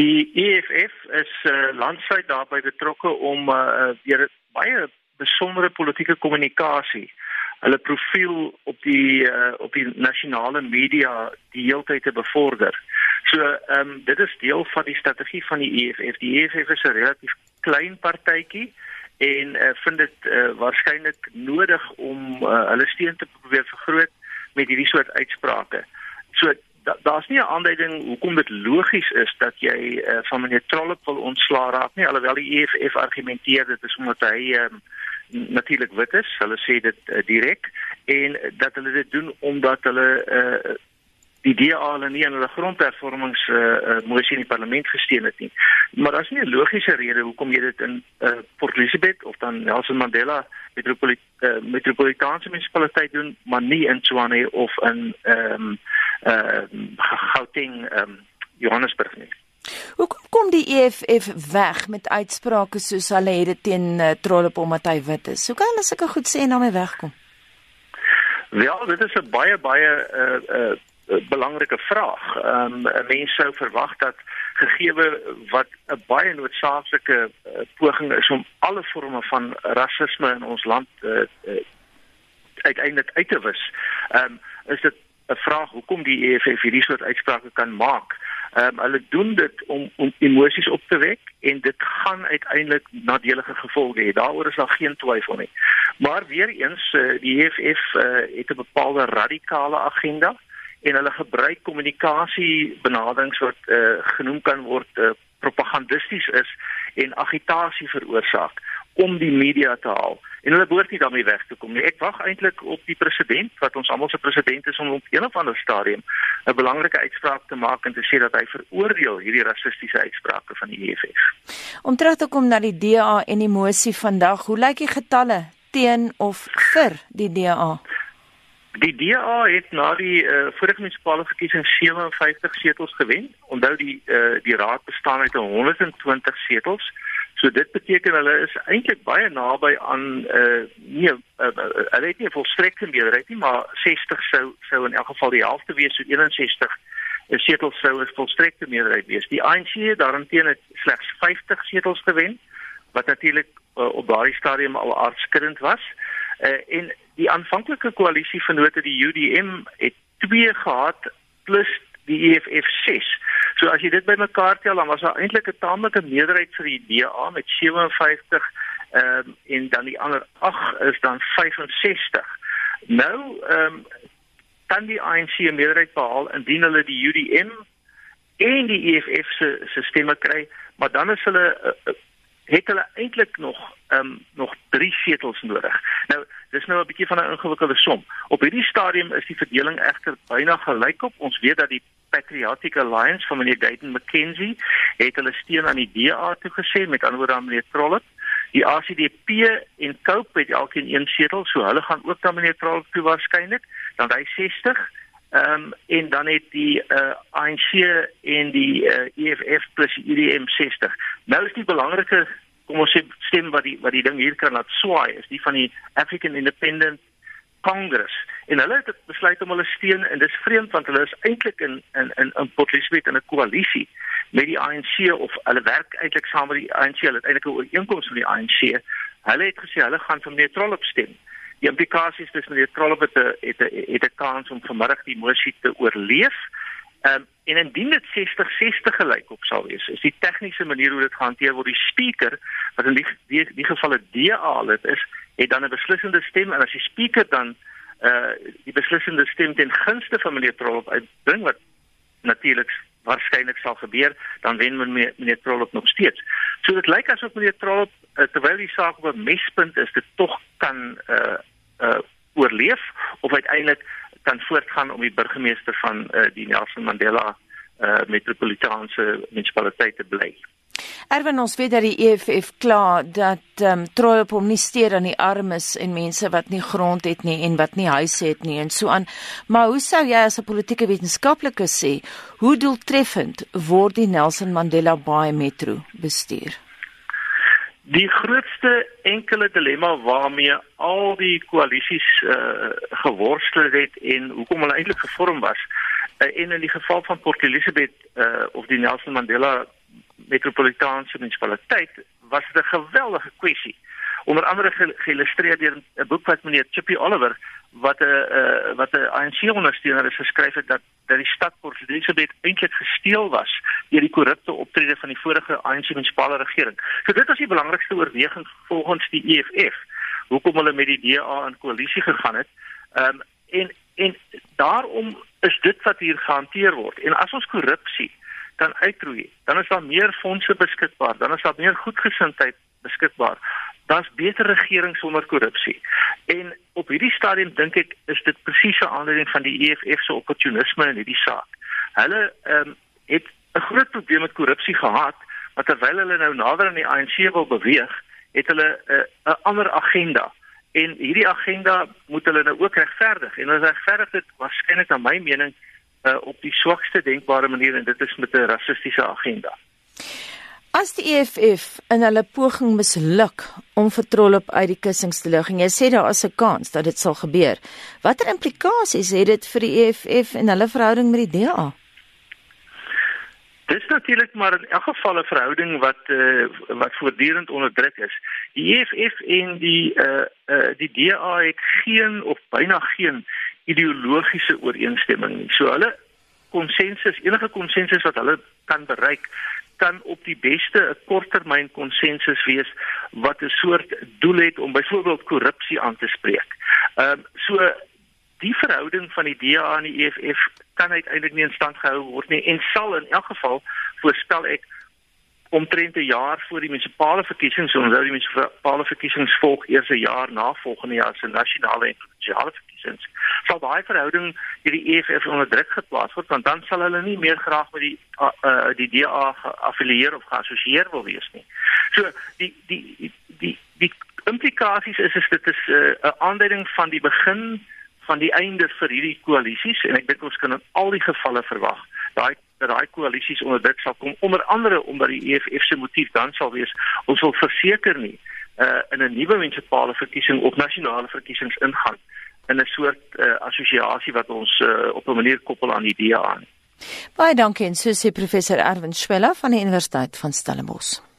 Die EFF is uh, landwyd daarbey betrokke om uh, deur baie besondere politieke kommunikasie hulle profiel op die uh, op die nasionale media die heeltyd te bevorder. So ehm um, dit is deel van die strategie van die EFF. Die EFF is 'n relatief klein partytjie en uh, vind dit uh, waarskynlik nodig om uh, hulle steun te probeer vergroot met hierdie soort uitsprake. So daar's nie 'n aanduiding hoekom dit logies is dat jy uh, van meneer Trollop wil ontslaa raak nie alhoewel die EFF argumenteer dit is omdat hy um, natuurlik wit is. Hulle sê dit uh, direk en dat hulle dit doen omdat hulle uh, die DA hulle nie in hulle grondhervormings uh, uh, moesie in die parlement gesteun het nie. Maar daar's nie 'n logiese rede hoekom jy dit in uh, Port Elizabeth of dan Nelson Mandela metropolit uh, metropolitaanse munisipaliteit doen, maar nie in Tshwane of in ehm um, uh, Gauteng ehm um, Johannesburg nie. Hoekom kom die EFF weg met uitsprake soos hulle het dit teen uh, Trollop omdat hy wit is? Hoe kan hulle sulke goed sê en daarmee wegkom? Ja, dit is 'n baie baie uh uh belangrike vraag. Ehm um, mense sou verwag dat gegeewe wat 'n baie noodsaaklike uh, poging is om alle forme van rasisme in ons land uh, uh, uiteindelik uit te wis. Ehm um, is dit 'n vraag hoekom die EFF hierdie soort uitsprake kan maak. Ehm um, hulle doen dit om om emosies op te wek en dit gaan uiteindelik nadelige gevolge hê. Daaroor is daar geen twyfel nie. Maar weer eens uh, die EFF uh, het 'n bepaalde radikale agenda en hulle gebruik kommunikasie benaderings wat uh, genoem kan word uh, propagandisties is en agitasie veroorsaak om die media te haal en hulle behoort nie daarmee weg te kom nie. Ek wag eintlik op die president wat ons almal se president is om op een of ander stadium 'n belangrike uitspraak te maak en te sê dat hy veroordeel hierdie rassistiese uitsprake van die EFF. Om terug te kom na die DA en die mosie vandag, hoe lyk die getalle teen of vir die DA? Die DA het na die uh, vorige munisipale verkiesing 57 setels gewen. Onthou die uh, die raad bestaan uit 120 setels. So dit beteken hulle is eintlik baie naby aan uh nee, uh, hulle het nie volstrekte meerderheid nie, maar 60 sou sou in elk geval die helfte wees, so 61 setels sou 'n volstrekte meerderheid wees. Die ANC daarteenoor het slegs 50 setels gewen, wat natuurlik uh, op daardie stadium al aardskrend was. Uh en die aanvanklike koalisie vennote die UDM het twee gehad plus die EFF 6. So as jy dit bymekaar tel dan was daar eintlik 'n taamlike meerderheid vir die DA met 57 ehm um, en dan die ander 8 is dan 65. Nou ehm um, kan die ANC 'n meerderheid behaal indien hulle die UDM en die EFF se stemme kry, maar dan is hulle uh, het hulle eintlik nog ehm um, nog 3 setels nodig. Nou, dis nou 'n bietjie van 'n ingewikkelde som. Op hierdie stadium is die verdeling egter byna gelykop. Ons weet dat die Patriotic Alliance van meneer Gayton McKenzie het hulle steun aan die DA toegesê met anderwoorde aan meneer Trollop. Die ACDP en Cope het elkeen een setel, so hulle gaan ook dan meneer Trollop toe waarskynlik, dan hy 60. Ehm um, en dan het die uh, eh, ANC en die uh, eh, EFF plus UDM 60. Nou is die belangrike kom ons sê stem wat die wat die ding hier kan laat swaai is die van die African Independent Congress. En hulle het besluit om hulle steun en dis vreemd want hulle is eintlik in in in in Elizabeth in 'n koalisie met die ANC of hulle werk eintlik saam met die ANC hulle het eintlik 'n ooreenkoms met die ANC hulle het gesê hulle gaan vir neutraal opstem die implikasies tussen die Trollop het 'n het 'n het 'n kans om vanmiddag die mosie te oorleef. Ehm um, en indien dit 60-60 gelyk op sal wees, is die tegniese manier hoe dit gehanteer word die speaker wat in die die, die geval 'n DA dit is, het dan 'n beslissende stem en as die speaker dan uh die beslissende stem ten gunste van meneer Trollop uitbring wat natuurlik waarskynlik sal gebeur, dan wen men meneer Trollop nog steeds. So dit lyk asof meneer Trollop uh, terwyl die saak op 'n mespunt is, dit tog kan uh uh oorleef of uiteindelik kan voortgaan om die burgemeester van uh, die Nelson Mandela uh metropolitaanse munisipaliteit te bly. Erwin ons weet dat die EFF kla dat ehm um, trooi op hom nie steur aan die armes en mense wat nie grond het nie en wat nie huise het nie en so aan. Maar hoe sou jy as 'n politieke wetenskaplike sê hoe doeltreffend word die Nelson Mandela Bay Metro bestuur? Die grootste enkele dilemma waarmee al die koalisies uh, geworstel het en hoekom hulle eintlik gevorm was uh, en in die geval van Port Elizabeth uh, of die Nelson Mandela metropolitaanse munisipaliteit was dit 'n geweldige kwessie. Onder andere geïllustreer deur 'n boek wat meneer Chippy Oliver wat 'n uh, wat 'n ANC ondersteuner het geskryf het dat dat die stad Port Elizabeth eintlik gesteel was deur die korrupte optrede van die vorige ANC munisipale regering. So dit was die belangrikste oorweging volgens die EFF hoekom hulle met die DA in koalisie gegaan het. Ehm um, en en daarom is dit wat hier gehanteer word. En as ons korrupsie kan uitroei, dan is daar meer fondse beskikbaar, dan is daar meer goedgesindheid beskikbaar. Daar's beter regering sonder korrupsie. En op hierdie stadium dink ek is dit presies 'n aanleiding van die EFF se opportunisme in hierdie saak. Hulle ehm um, het 'n groot probleem met korrupsie gehad, maar terwyl hulle nou nader aan die ANC wil beweeg, het hulle 'n uh, 'n ander agenda. En hierdie agenda moet hulle nou ook regverdig. En hulle regverdig dit waarskynlik na my mening uh, op die swakste denkbare manier en dit is met 'n rassistiese agenda. As die EFF in hulle poging misluk om vertrol op uit die kussings te lig en jy sê daar is 'n kans dat dit sal gebeur. Watter implikasies het dit vir die EFF en hulle verhouding met die DA? Dit is natuurlik maar in elk geval 'n verhouding wat uh, wat voortdurend onder druk is. Die EFF en die uh, uh, die DA het geen of byna geen ideologiese ooreenstemming nie. So hulle konsensus, enige konsensus wat hulle kan bereik, kan op die beste 'n korttermyn konsensus wees wat 'n soort doel het om byvoorbeeld korrupsie aan te spreek. Ehm um, so die verhouding van die DA en die EFF kan uiteindelik nie in stand gehou word nie en sal in elk geval voorspel ek omtrent 'n jaar voor die munisipale verkiesings, ons nou die munisipale verkiesings volg eers 'n jaar na volgende jaar se nasionale en provinsiale. Sal daai verhouding hierdie EFF onder druk geplaas word want dan sal hulle nie meer graag met die uh, uh, die DA affilieer of geassosieer wil wees nie. So die die die die, die implikasies is is dit is uh, 'n uh, aanduiding van die begin van die einde vir hierdie koalisies en ek dink ons kan in al die gevalle verwag daai dat daai koalisies onder druk sal kom onder andere omdat die EFF se motief dan sal wees ons wil verseker nie uh, in 'n nuwe munisipale verkiesing of nasionale verkiesings ingaan in 'n soort uh, assosiasie wat ons uh, op 'n manier koppel aan die DA. Baie dankie en so sê professor Erwin Schwella van die Universiteit van Stellenbosch.